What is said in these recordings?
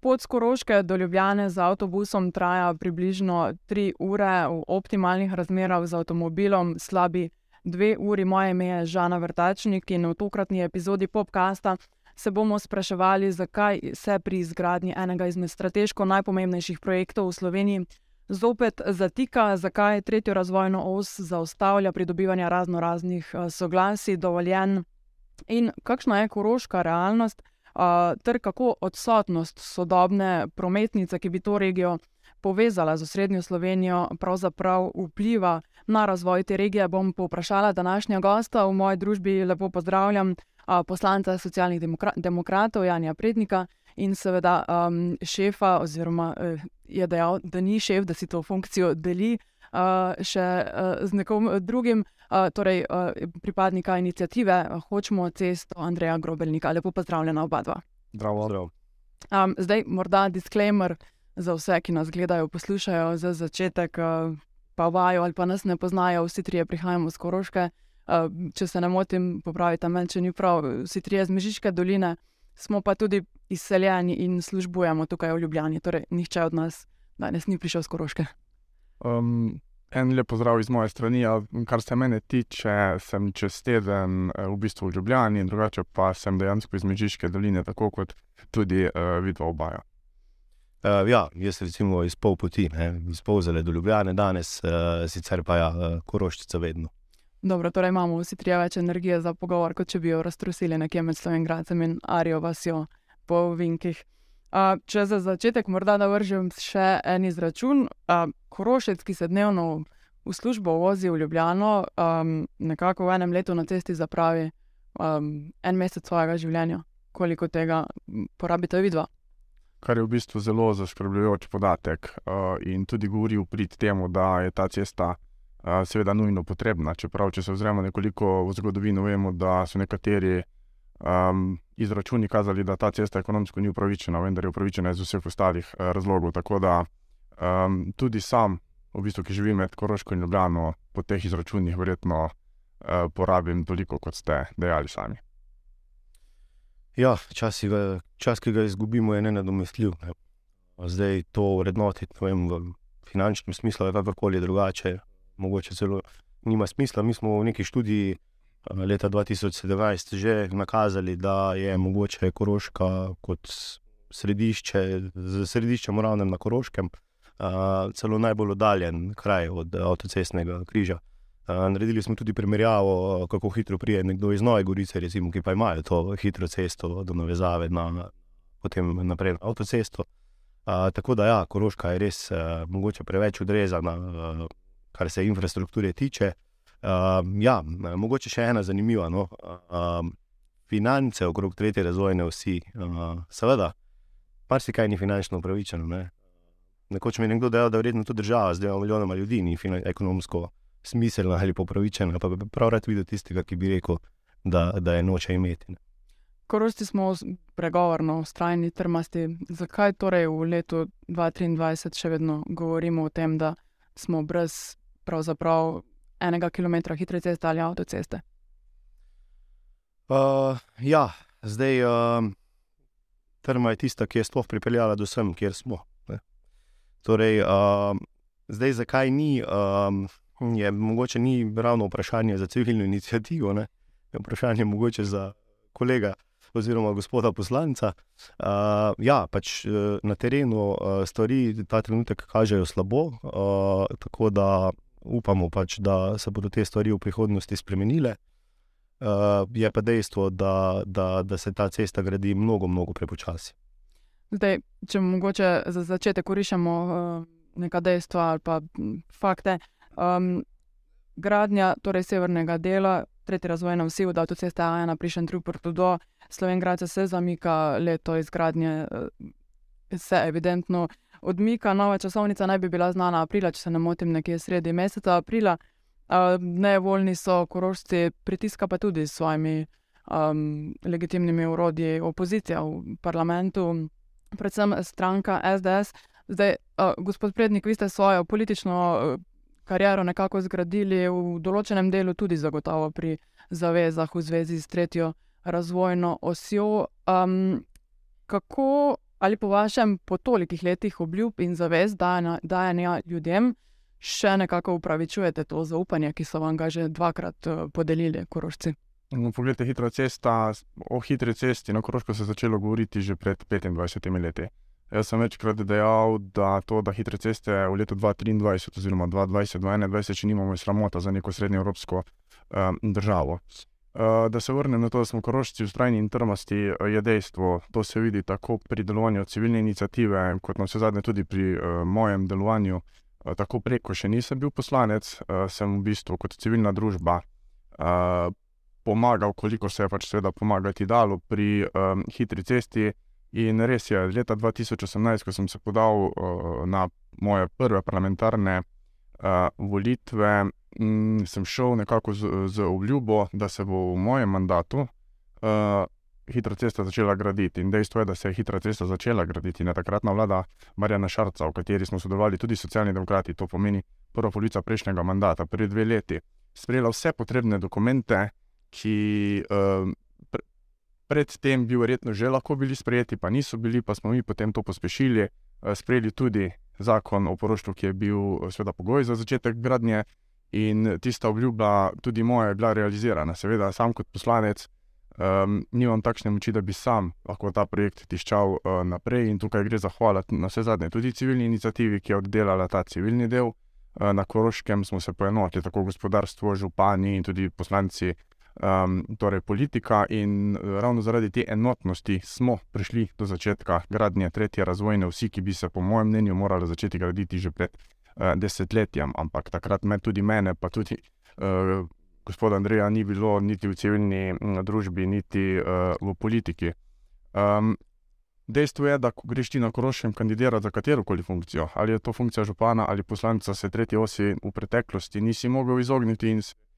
Pot z Koroške do Ljubljane z avtobusom traja približno 3 ure, v optimalnih razmerah z avtomobilom slabi 2 uri. Moje ime je Žana Vrtačnik in v tokratni epizodi Popkasta se bomo spraševali, zakaj se pri izgradnji enega izmed strateško najpomembnejših projektov v Sloveniji zopet zatika, zakaj tretjo razvojno os zaostavlja pridobivanje razno raznih soglasij, dovoljen in kakšna je koroška realnost, ter kako odsotnost sodobne prometnice, ki bi to regijo povezala z osrednjo Slovenijo, pravzaprav vpliva na razvoj te regije, bom povprašala današnja gosta. V moji družbi lepo pozdravljam poslanca Socialnih demokratov Janija Prednika in seveda šefa, oziroma je dejal, da ni šef, da si to funkcijo deli še z nekom drugim, torej pripadnika iniciative Hočemo cesto Andreja Grobelnika. Lepo pozdravljena obadva. Zdravo, zdravo. zdaj morda disclaimer za vse, ki nas gledajo, poslušajo za začetek, pa vajo ali pa nas ne poznajo, vsi trije prihajamo s Koroške. če se ne motim, popravita me, če ni prav, vsi trije z Mežiške doline, smo pa tudi izseljeni in službujemo tukaj v Ljubljani, torej nihče od nas danes ni prišel s Koroške. En lep pozdrav iz moje strani, ja, kar se mene tiče, sem čez teden, v bistvu v Ljubljani, drugače pa sem dejansko iz Mežiške doline, tako kot tudi, vidva oba, ja. ja, jaz recimo iz pol poti, ne, iz Polzele do Ljubljane danes, sicer pa ja, Koroščica vedno. Dobro, torej imamo vsi trije več energije za pogovor, kot če bi jo raztrosili nekje med Gradcem in Arjo vasjo po ovinkih. če za začetek morda navržem še en izračun, Korošec, ki se dnevno v službo vozi v Ljubljano, nekako v enem letu na cesti zapravi, en mesec svojega življenja. Koliko tega porabita vidva? Kar je v bistvu zelo zaskrbljujoč podatek, in tudi govori v prid temu, da je ta cesta, seveda nujno potrebna, čeprav če se ozremo nekoliko v zgodovino, vemo, da so nekateri, izračuni kazali, da ta cesta ekonomsko ni upravičena, vendar je upravičena iz vseh ostalih, razlogov, tako da, tudi sam, v bistvu, ki živim med Koroško in Ljubljano, po teh izračunih verjetno, porabim toliko, kot ste dejali sami. Ja, čas, čas, ki ga izgubimo, je nenadomestljiv, ne. Zdaj to ovrednotiti, ne vem, v finančnem smislu ali kakorkoli drugače, mogoče celo nima smisla, mi smo v neki študiji, leta dva tisoč sedemnajst že nakazali, da je mogoče Koroška kot središče, s središčem Ravnem na Koroškem, celo najbolj oddaljen kraj od avtocestnega križa. naredili smo tudi primerjavo, kako hitro pride nekdo iz Nove Gorice, recimo, ki pa imajo to hitro cesto do navezave na potem naprej na avtocesto. tako da ja, Koroška je res, mogoče preveč odrezana, kar se infrastrukture tiče. Ja, mogoče še ena zanimiva, no, finance okrog tretje razvojne osi, seveda, marsikaj ni finančno upravičeno, ne. Nekoč mi je nekdo dejal, da verjetno tudi država z dvema milijonoma ljudi ni ekonomsko smiselna ali pa upravičena, pa bi prav rad videl tistega, ki bi rekel, da, da je noče imeti. Korošci smo pregovorno vztrajni, trmasti. Zakaj torej v letu dva triindvajset še vedno govorimo o tem, da smo brez pravzaprav enega kilometra hitre ceste ali avtoceste? ja, zdaj, trma je tista, ki je sploh pripeljala do sem, kjer smo. Torej, zdaj, zakaj ni, je mogoče ni ravno vprašanje za civilno iniciativo, ne, je vprašanje mogoče za kolega oziroma gospoda poslanca. ja, pač, na terenu, stvari ta trenutek kažejo slabo, tako da upamo pač, da se bodo te stvari v prihodnosti spremenile. je pa dejstvo, da, da, da se ta cesta gradi mnogo, mnogo prepočasi. Zdaj, če mogoče za začetek orišemo, neka dejstva ali pa fakte. gradnja torej severnega dela tretje razvojne osi od avtoceste A ena pri Šentrupertu do Slovenj Gradca se zamika, leto izgradnje, se evidentno odmika, nova časovnica naj bi bila znana aprila, če se ne motim, nekje sredi meseca aprila. nejevoljni so Korošci, pritiska pa tudi s svojimi, legitimnimi orodji opozicija v parlamentu, predvsem stranka SDS. Zdaj, gospod Prednik, vi ste svojo politično kariero nekako zgradili, v določenem delu tudi zagotovo pri zavezah v zvezi s tretjo razvojno osjo. Um, kako ali po vašem, po tolikih letih obljub in zavez dajanja, ljudem, še nekako upravičujete to zaupanje, ki so vam ga že dvakrat uh, podelili, korošci? No, poglejte, hitra cesta, o hitri cesti na Koroško se je začelo govoriti že pred 25 leti. Jaz sem večkrat dejal, da to, da hitre ceste v letu 2023 oziroma 2020-2021 še nimamo, je sramota za neko srednjeevropsko um, državo. Uh, da se vrnem na to, da smo korošci ustrajni in trmasti, je dejstvo. To se vidi tako pri delovanju civilne inicijative, kot na vse zadnje tudi pri uh, mojem delovanju. Uh, tako preko še nisem bil poslanec, uh, sem v bistvu kot civilna družba uh, pomagal, koliko se je pač seveda pomagati dalo pri um, hitri cesti. In res je, leta 2018, ko sem se podal uh, na moje prve parlamentarne uh, volitve, m, sem šel nekako z, z obljubo, da se bo v mojem mandatu uh, hitra cesta začela graditi. In dejstvo je, da se je hitra cesta začela graditi. Ne takratna vlada Marjana Šarca, v kateri smo sodelovali tudi socialni demokrati, to pomeni prva polovica prejšnjega mandata, pred dve leti, sprejela vse potrebne dokumente, ki. Uh, predtem bi verjetno že lahko bili sprejeti, pa niso bili, pa smo mi potem to pospešili, sprejeli tudi zakon o poroštvu, ki je bil eh, seveda pogoj za začetek gradnje in tista obljuba, tudi moja, je bila realizirana. Seveda, sam kot poslanec um, nimam takšne moči, da bi sam lahko ta projekt tiščal uh, naprej in tukaj gre zahvaliti na vse zadnje tudi civilni inicijativi, ki je oddelala ta civilni del. Na Koroškem smo se poenotili, tako gospodarstvo, župani in tudi poslanci um, torej politika, in eh, ravno zaradi te enotnosti smo prišli do začetka gradnje tretje razvojne, vsi, ki bi se, po mojem mnenju, morali začeti graditi že pred uh, desetletjem, ampak takrat me tudi mene, pa tudi uh, gospoda Andreja, ni bilo niti v civilni družbi, niti uh, v politiki. Um, Dejstvo je, da ko greš ti na Koroškem kandidirati za katero koli funkcijo, ali je to funkcija župana ali poslanca, se tretji osi v preteklosti nisi mogel izogniti in Eh,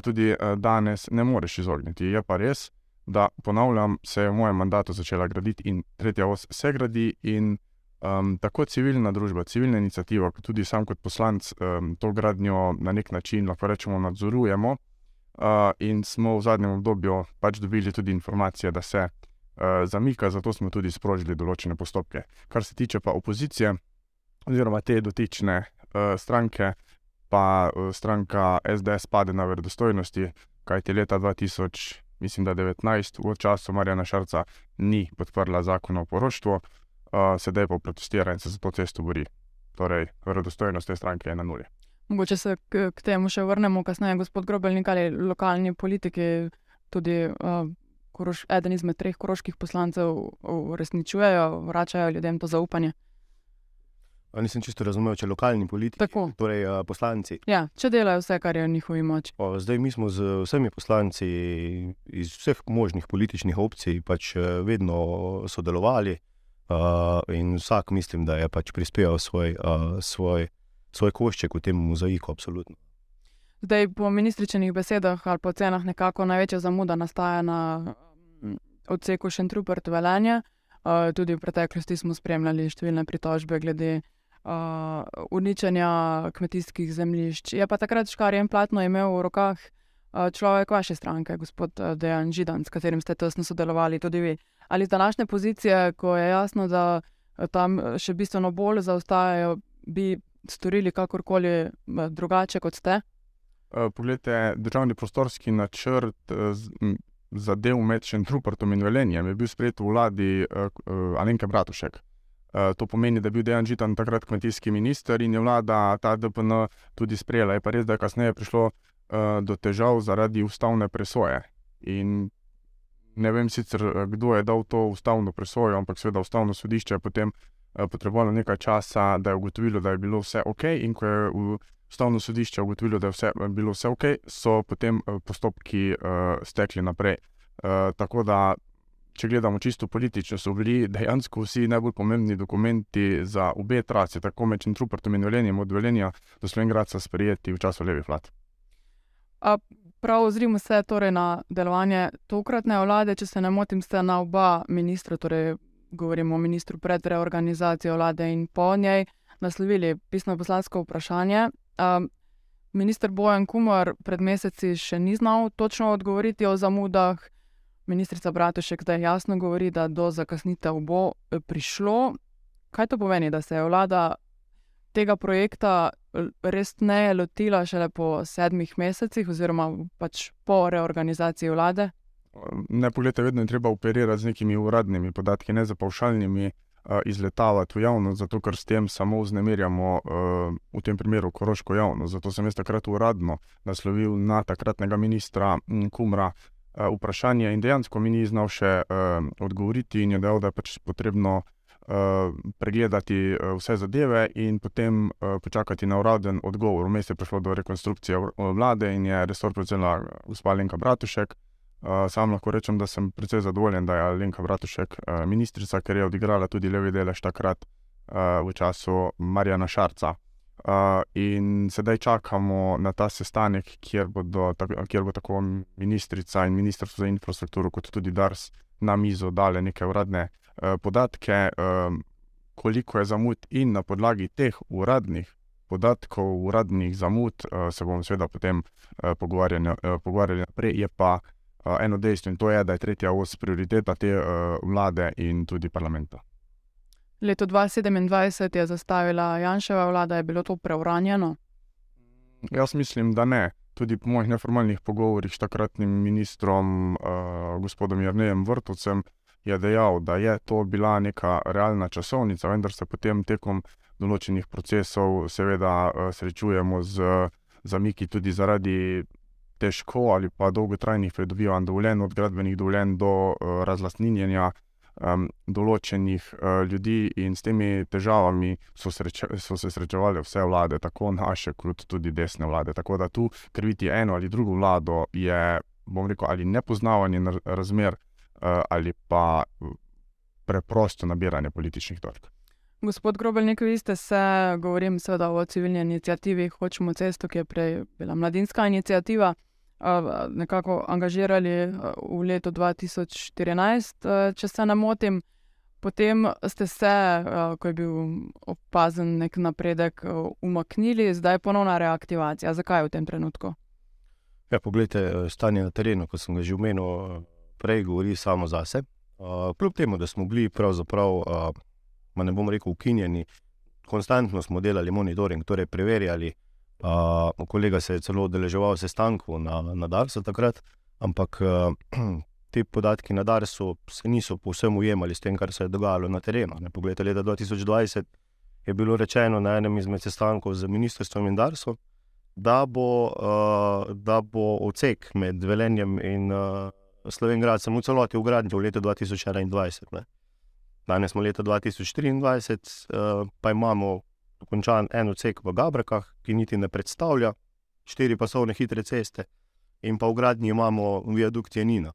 tudi eh, danes ne moreš izogniti. Je pa res, da ponavljam, se je v mojem mandatu začela graditi in tretja os se gradi. In um, tako civilna družba, civilna inicijativa, kot tudi sam kot poslanec um, to gradnjo na nek način lahko rečemo nadzorujemo. Uh, in smo v zadnjem obdobju pač dobili tudi informacije, da se uh, zamika, zato smo tudi sprožili določene postopke. Kar se tiče pa opozicije, oziroma te dotične uh, stranke, pa eh, stranka SDS pade na verodostojnosti, kajti leta 2000, mislim, da 19, v času Marjana Šarca, ni podprla zakona o poroštvu, uh, sedaj pa protestira in se za to cesto bori. Torej, verodostojnost te stranke je na nuli. Mogoče se k, k temu še vrnemo kasneje, gospod Grobelnik ali lokalni politiki, tudi uh, koroš, eden izmed treh koroških poslancev, uresničujejo, vračajo ljudem to zaupanje. Nisem čisto razumel, če lokalni politiki, Tako. torej uh, poslanci. Ja, če delajo vse, kar je v njihovi moči. O, zdaj mi smo z vsemi poslanci iz vseh možnih političnih opcij pač vedno sodelovali uh, in vsak mislim, da je pač prispeval svoj, uh, svoj, svoj košček v tem mozaiku. Absolutno. Zdaj, po ministričenih besedah ali po cenah, nekako največja zamuda nastaja na odseku Šentrupert Velenje. Uh, tudi v preteklosti smo spremljali številne pritožbe glede uh, uničenja kmetijskih zemljišč. Je pa takrat Škarjen Platno imel v rokah uh, človek vaše stranke, gospod Dejan Židan, s katerim ste tesno sodelovali tudi vi. Ali z današnje pozicije, ko je jasno, da tam še bistveno bolj zaostajajo, bi storili kakorkoli drugače kot ste? Poglejte, državni prostorski načrt za del med Šentrupertom in Velenjem je bil sprejet v vladi Alenke Bratušek. Eh, to pomeni, da je bil Dejan Žitan takrat kmetijski minister in je vlada ta DPN tudi sprejela. Je pa res, da je kasneje prišlo uh, do težav zaradi ustavne presoje. In ne vem sicer, eh, kdo je dal to ustavno presojo, ampak seveda ustavno sodišče je potem potrebovalo nekaj časa, da je ugotovilo, da je bilo vse ok. In ko je ustavno sodišče ugotovilo, da je vse, bilo vse ok, so potem postopki uh, stekli naprej. Uh, tako da če gledamo čisto politično, so bili dejansko vsi najbolj pomembni dokumenti za obe trasi, tako med Črnčuprtom in Velenjem, od Velenja do Slovengradca, sprejeti v času levih vlad. Prav, ozrimo se torej na delovanje tokratne vlade. Če se ne motim, ste na oba ministra, torej govorimo o ministru pred reorganizacijo vlade in po njej, naslovili pisno poslansko vprašanje. Um, Ministr Bojan Kumar pred meseci še ni znal točno odgovoriti o zamudah. Ministrica Bratušek zdaj jasno govori, da do zakasnitev bo eh, prišlo. Kaj to pomeni, da se je vlada tega projekta l- res ne lotila šele po sedmih mesecih, oziroma pač po reorganizaciji vlade? Ne, pogledajte, vedno je treba operirati z nekimi uradnimi podatki, ne za pavšalnimi izletavati v javnost, zato ker s tem samo vznemirjamo v tem primeru koroško javnost. Zato sem jaz takrat uradno naslovil na takratnega ministra m, Kumra vprašanje in dejansko mi ni znal še uh, odgovoriti in je dejal, da je pač potrebno uh, pregledati uh, vse zadeve in potem uh, počakati na uraden odgovor. Vmes je prišlo do rekonstrukcije vlade in je resor prevzela gospa Lenka Bratušek. Uh, sam lahko rečem, da sem precej zadovoljen, da je Alenka Bratušek uh, ministrica, ker je odigrala tudi levi delež takrat uh, v času Marjana Šarca. Uh, in sedaj čakamo na ta sestanek, kjer, bodo, kjer bo tako ministrica in ministrstvo za infrastrukturo, kot tudi Dars na mizo dale neke uradne uh, podatke, uh, koliko je zamud, in na podlagi teh uradnih podatkov, uradnih zamud, uh, se bomo seveda potem uh, pogovarjali, uh, naprej. Je pa uh, eno dejstvo in to je, da je tretja os prioriteta te uh, vlade in tudi parlamenta. Leto 2027 je zastavila Janševa vlada, je bilo to preuranjeno. Jaz mislim, da ne. Tudi po mojih neformalnih pogovorih s takratnim ministrom, uh, gospodom Jrnejem Vrtovcem, je dejal, da je to bila neka realna časovnica, vendar se potem tekom določenih procesov seveda uh, srečujemo z zamiki tudi zaradi težko ali pa dolgotrajnih pridobivanj dovoljenj, od gradbenih dovoljenj do uh, razlastninjenja določenih uh, ljudi, in s temi težavami so, sreče, so se srečevale vse vlade, tako naše, kot tudi desne vlade. Tako da tu kriviti eno ali drugo vlado je, bom rekel, ali nepoznavanje na- razmer, uh, ali pa uh, preprosto nabiranje političnih točk. Gospod Grobelnik, vi ste se, govorim seveda o civilni inicijativi Hočemo cesto, ki je prej bila mladinska inicijativa, nekako angažirali v letu 2014, a, če se ne motim. Potem ste se, ko je bil opazen nek napredek, umaknili, zdaj je ponovna reaktivacija. Zakaj v tem trenutku? Ja, poglejte, stanje na terenu, kot sem ga že omenil, prej govori samo zase. Uh, kljub temu, da smo bili pravzaprav, ne bom rekel, ukinjeni, konstantno smo delali monitoring, torej preverjali. Uh, kolega se je celo udeleževal sestankov na, na Darsu takrat, ampak uh, ti podatki na Darsu se niso povsem ujemali s tem, kar se je dogajalo na terenu. Ne, poglejte, leta 2020 je bilo rečeno na enem izmed sestankov z ministrstvom in Darsom, da bo, uh, da bo odsek med Velenjem in uh, Slovengradcem v celoti v gradnji v letu 2021. Ne. Danes smo leta 2023, uh, pa imamo dokončan en odsek v Gabrakah, ki niti ne predstavlja štiri pasovne hitre ceste, in pa v gradnji imamo viadukt Janina.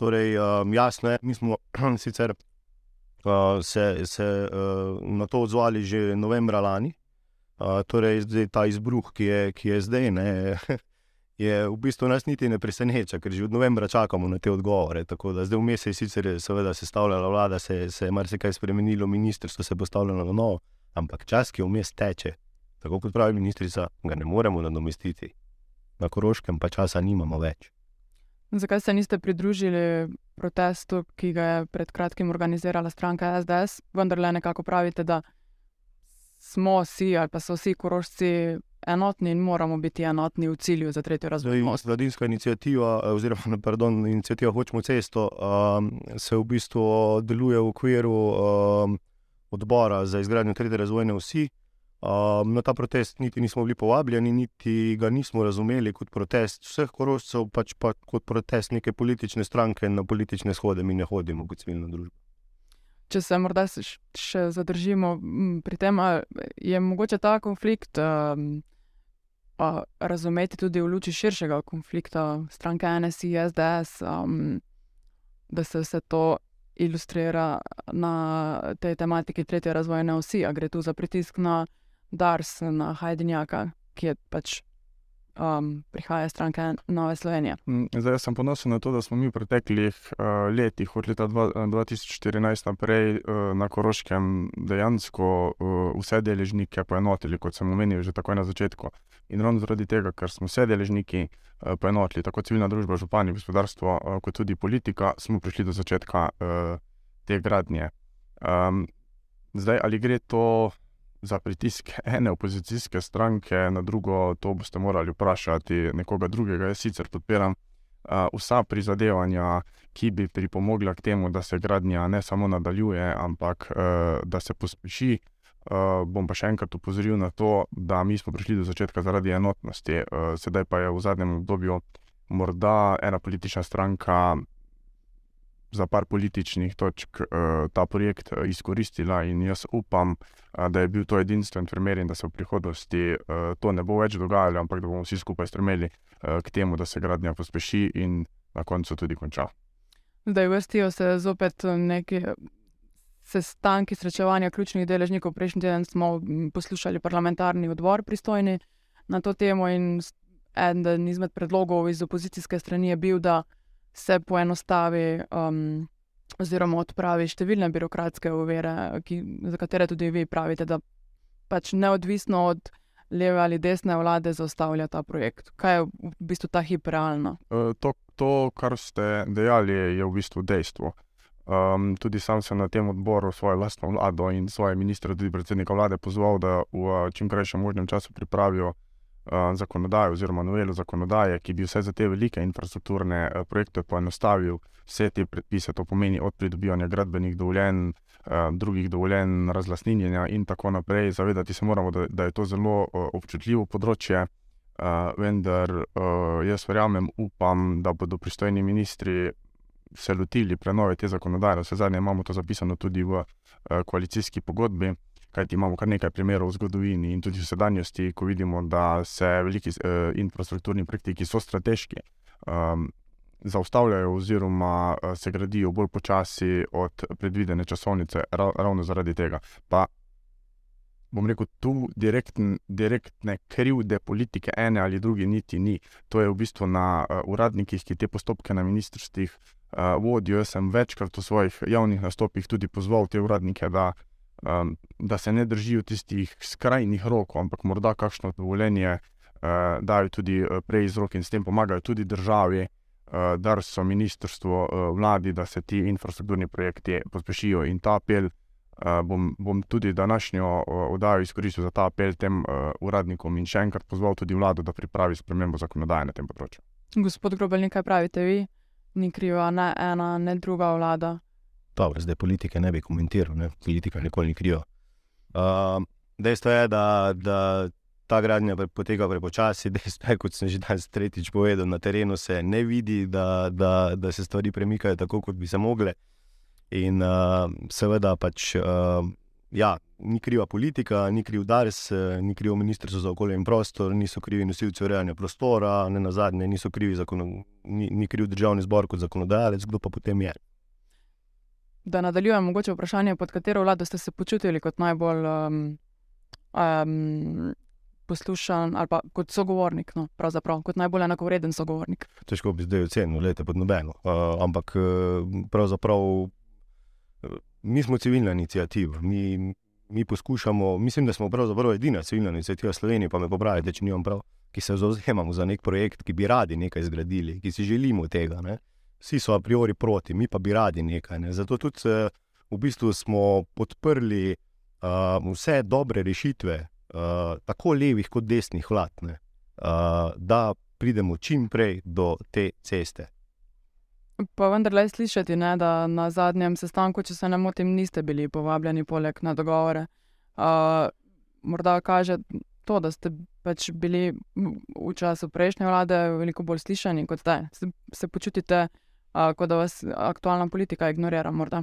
Torej, um, jasno je, mi smo sicer uh, se, se uh, na to odzvali že novembra lani. Uh, torej, zdaj ta izbruh, ki je, ki je zdaj, ne, je v bistvu nas niti ne preseneča, ker že od novembra čakamo na te odgovore. Tako da zdaj vmes je sicer seveda sestavljala vlada, se, se je marsikaj spremenilo, ministrstvo se je postavljalo na novo, ampak čas, ki vmes teče, tako kot pravi ministrica, ga ne moremo nadomestiti. Na Koroškem pa časa nimamo več. Zakaj se niste pridružili protestu, ki ga je pred kratkim organizirala stranka SDS? Vendar le nekako pravite, da smo vsi ali pa so vsi korošci enotni in moramo biti enotni v cilju za tretjo razvojno os. Mladinska inicijativa, eh, oziroma pardon, inicijativa Hočemo cesto, um, se v bistvu deluje v okviru um, odbora za izgradnjo tretje razvojne osi. Um, na ta protest niti nismo bili povabljeni, niti ga nismo razumeli kot protest vseh korošcev, pač pa kot protest neke politične stranke na politične shode, mi ne hodimo kot civilna družba. Če se morda še zadržimo pri tem, je mogoče ta konflikt um, a, razumeti tudi v luči širšega konflikta stranke NSI, SDS, um, da se vse to ilustrira na tej tematiki tretje razvojne osi, a gre tu za pritisk na Dars, na Hajdinjaka, ki je pač um, prihaja iz stranke Nove Slovenije. Mm, Zdaj sem ponosen na to, da smo mi v preteklih uh, letih, od leta dva, 2014 naprej, uh, na Koroškem dejansko uh, vse deležnike poenotili, kot sem omenil že takoj na začetku. In ravno zaradi tega, ker smo vse deležniki uh, poenotili, tako civilna družba, župani, gospodarstvo, uh, kot tudi politika, smo prišli do začetka uh, te gradnje. Um, zdaj, ali gre to za pritisk ene opozicijske stranke, na drugo, to boste morali vprašati nekoga drugega. Jaz sicer podpiram uh, vsa prizadevanja, ki bi pripomogla k temu, da se gradnja ne samo nadaljuje, ampak uh, da se pospeši. Uh, bom pa še enkrat upozoril na to, da mi smo prišli do začetka zaradi enotnosti, uh, sedaj pa je v zadnjem obdobju morda ena politična stranka za par političnih točk uh, ta projekt uh, izkoristila, in jaz upam, uh, da je bil to edinstven primer in da se v prihodnosti to ne bo več dogajalo, ampak da bomo vsi skupaj stremeli uh, k temu, da se gradnja pospeši in na koncu tudi konča. Zdaj vrstijo se zopet neki sestanki, srečevanja ključnih deležnikov. Prejšnji teden smo poslušali parlamentarni odbor pristojni na to temo in eden izmed predlogov iz opozicijske strani je bil, da se poenostavi um, oziroma odpravi številne birokratske ovire, ki, za katere tudi vi pravite, da pač neodvisno od leve ali desne vlade zaustavlja ta projekt. Kaj je v bistvu ta hip realno? Uh, to, to, kar ste dejali, je v bistvu dejstvo. Um, tudi sam sem na tem odboru svojo lastno vlado in svoje ministre, tudi predsednika vlade, pozval, da v čim krajšem možnem času pripravijo uh, zakonodajo oziroma novelo zakonodaje, ki bi vse za te velike infrastrukturne uh, projekte poenostavil, vse te predpise, to pomeni od pridobivanja gradbenih dovoljenj, uh, drugih dovoljenj, razlasninjenja in tako naprej. Zavedati se moramo, da, da je to zelo občutljivo področje. Vendar jaz verjamem, upam, da bodo pristojni ministri se lotili prenove te zakonodaje. Vse zadnje imamo to zapisano tudi v koalicijski pogodbi kajti imamo kar nekaj primerov v zgodovini in tudi v sedanjosti, ko vidimo, da se veliki uh, infrastrukturni projekti, ki so strateški, um, zaustavljajo oziroma uh, se gradijo bolj počasi od predvidene časovnice, ra ravno zaradi tega. Pa bom rekel, tu direktn, direktne krivde politike ene ali druge niti ni. To je v bistvu na uh, uradnikih, ki te postopke na ministrstvih. Uh, vodijo. Jaz sem večkrat v svojih javnih nastopih tudi pozval te uradnike, da um, da se ne držijo tistih skrajnih rokov, ampak morda kakšno dovoljenje uh, dajo tudi prej iz rok in s tem pomagajo tudi državi, uh, da so ministrstvo, uh, vladi, da se ti infrastrukturni projekti pospešijo. In ta apel uh, bom, bom tudi današnjo oddajo izkoristil za ta apel tem uh, uradnikom in še enkrat pozval tudi vlado, da pripravi spremembo zakonodaje na tem področju. Gospod Grobel, kaj pravite vi? Ni kriva ne ena, ne druga vlada. Dobro, zdaj politike ne bi komentiral, ne? politika nikoli ni kriva. Uh, dejstvo je, da, da ta gradnja poteka prepočasi, dejstvo je, kot sem že danes tretjič povedal, na terenu se ne vidi, da, da, da se stvari premikajo tako, kot bi se mogle. In uh, seveda pač. Uh, Ja, ni kriva politika, ni kriv Dars, ni kriv Ministrstvo za okolje in prostor, niso krivi nosilci urejanja prostora, ne na zadnje, niso krivi zakon, ni, ni kriv državni zbor kot zakonodajalec, kdo pa potem je da nadaljujem, mogoče vprašanje, pod katero vlado ste se počutili kot najbolj um, um, poslušan ali kot sogovornik, no, pravzaprav kot najbolj enakovreden sogovornik. Težko bi zdaj ocenil, lete pod nobeno. Uh, ampak pravzaprav mi smo civilna inicijativa. Mi, mi poskušamo, mislim, da smo pravzaprav edina civilna inicijativa Slovenije, pa me popravite, če nimam prav, ki se zauzemamo za nek projekt, ki bi radi nekaj zgradili, ki si želimo tega. Ne? Vsi so a priori proti, mi pa bi radi nekaj. Ne. Zato tudi v bistvu smo podprli uh, vse dobre rešitve, uh, tako levih kot desnih vlad, uh, da pridemo čim prej do te ceste. Pa vendar le slišati, ne, da na zadnjem sestanku, če se ne motim, niste bili povabljeni poleg na dogovore. Uh, morda kaže to, da ste pač bili v času prejšnje vlade veliko bolj slišani kot zdaj. Se, se počutite kot da vas aktualna politika ignorira. Morda.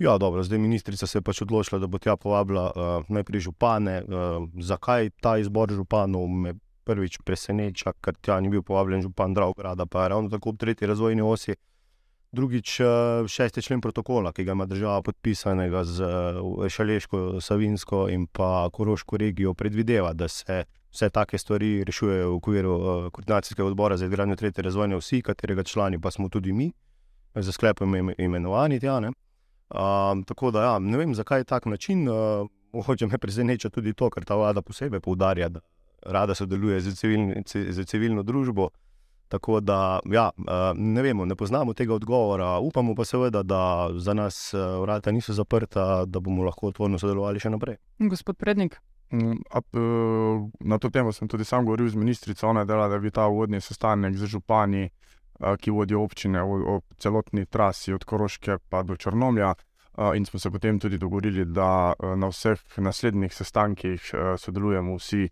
Ja, dobro, zdaj ministrica se je pač odločila, da bo tja povabila uh, najprej župane. Uh, zakaj ta izbor županov me prvič preseneča, ker tja ni bil povabljen župan Dravgrada, pa je ravno tako v tretji razvojni osi. Drugič, šesti člen protokola, ki ga ima država podpisanega z Šaleško, Savinsko in pa Koroško regijo, predvideva, da se vse take stvari rešujejo v okviru uh, koordinacijskega odbora za izgradnjo tretje razvojne vsi, katerega člani pa smo tudi mi, za sklepom im, imenovani tja. Uh, tako da ja, ne vem, zakaj je tak način. Uh, Mogoče me preseneča tudi to, kar ta vlada posebej poudarja, da rada sodeluje z, civilni, z civilno družbo. Tako da, ja, ne vemo, ne poznamo tega odgovora. Upamo pa seveda, da za nas vrata niso zaprta, da bomo lahko otvoreno sodelovali še naprej. Gospod Prednik. Mm, na to temo sem tudi sam govoril z ministrico. Ona je dala, da bi ta vodni sestanek z župani, ki vodijo občine v celotni trasi od Koroške pa do Črnomlja. In smo se potem tudi dogovorili, da na vseh naslednjih sestankih sodelujemo vsi,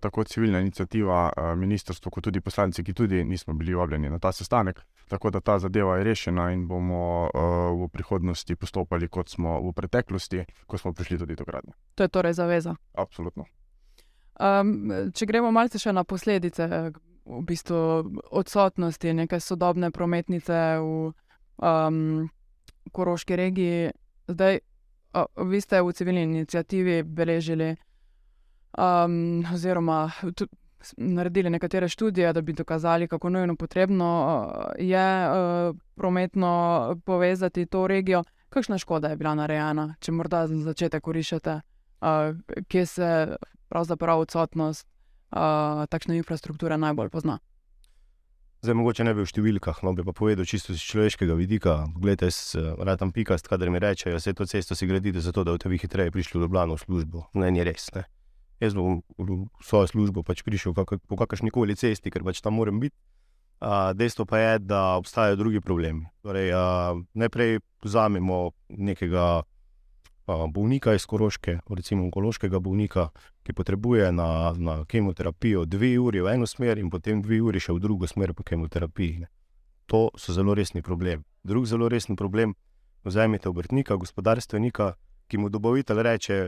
tako civilna inicijativa, ministrstvo, kot tudi poslanci, ki tudi nismo bili vabljeni na ta sestanek. Tako da ta zadeva je rešena in bomo v prihodnosti postopali, kot smo v preteklosti, ko smo prišli tudi do gradnje. To je torej zaveza. Absolutno. Um, če gremo malce še na posledice v bistvu odsotnosti neke sodobne prometnice v um, Koroški regiji, zdaj, uh, vi ste v civilni inicijativi beležili um, oziroma naredili nekatere študije, da bi dokazali, kako nujno potrebno je uh, prometno povezati to regijo. Kakšna škoda je bila narejena, če morda za začetek urišete, uh, kje se pravzaprav odsotnost uh, takšne infrastrukture najbolj pozna? Zdaj, mogoče ne bi v številkah, no bi pa povedal čisto iz človeškega vidika. Poglejte, rad tam pikast, kader mi rečejo, da se to cesto si gradite zato, da boste vi hitreje prišli v Ljubljano v službo. Ne, ni res. Ne jaz bom v svojo službo pač prišel kak, po kakršni koli cesti, ker pač tam moram biti. Uh, dejstvo pa je, da obstajajo drugi problemi. Torej, uh, najprej vzamemo nekega uh, bolnika iz Koroške, recimo onkološkega bolnika, ki potrebuje na, na kemoterapijo dve uri v eno smer in potem dve uri še v drugo smer po kemoterapiji. Ne. To so zelo resni problemi. Drugi zelo resni problem vzemite obrtnika, gospodarstvenika, ki mu dobavitelj reče,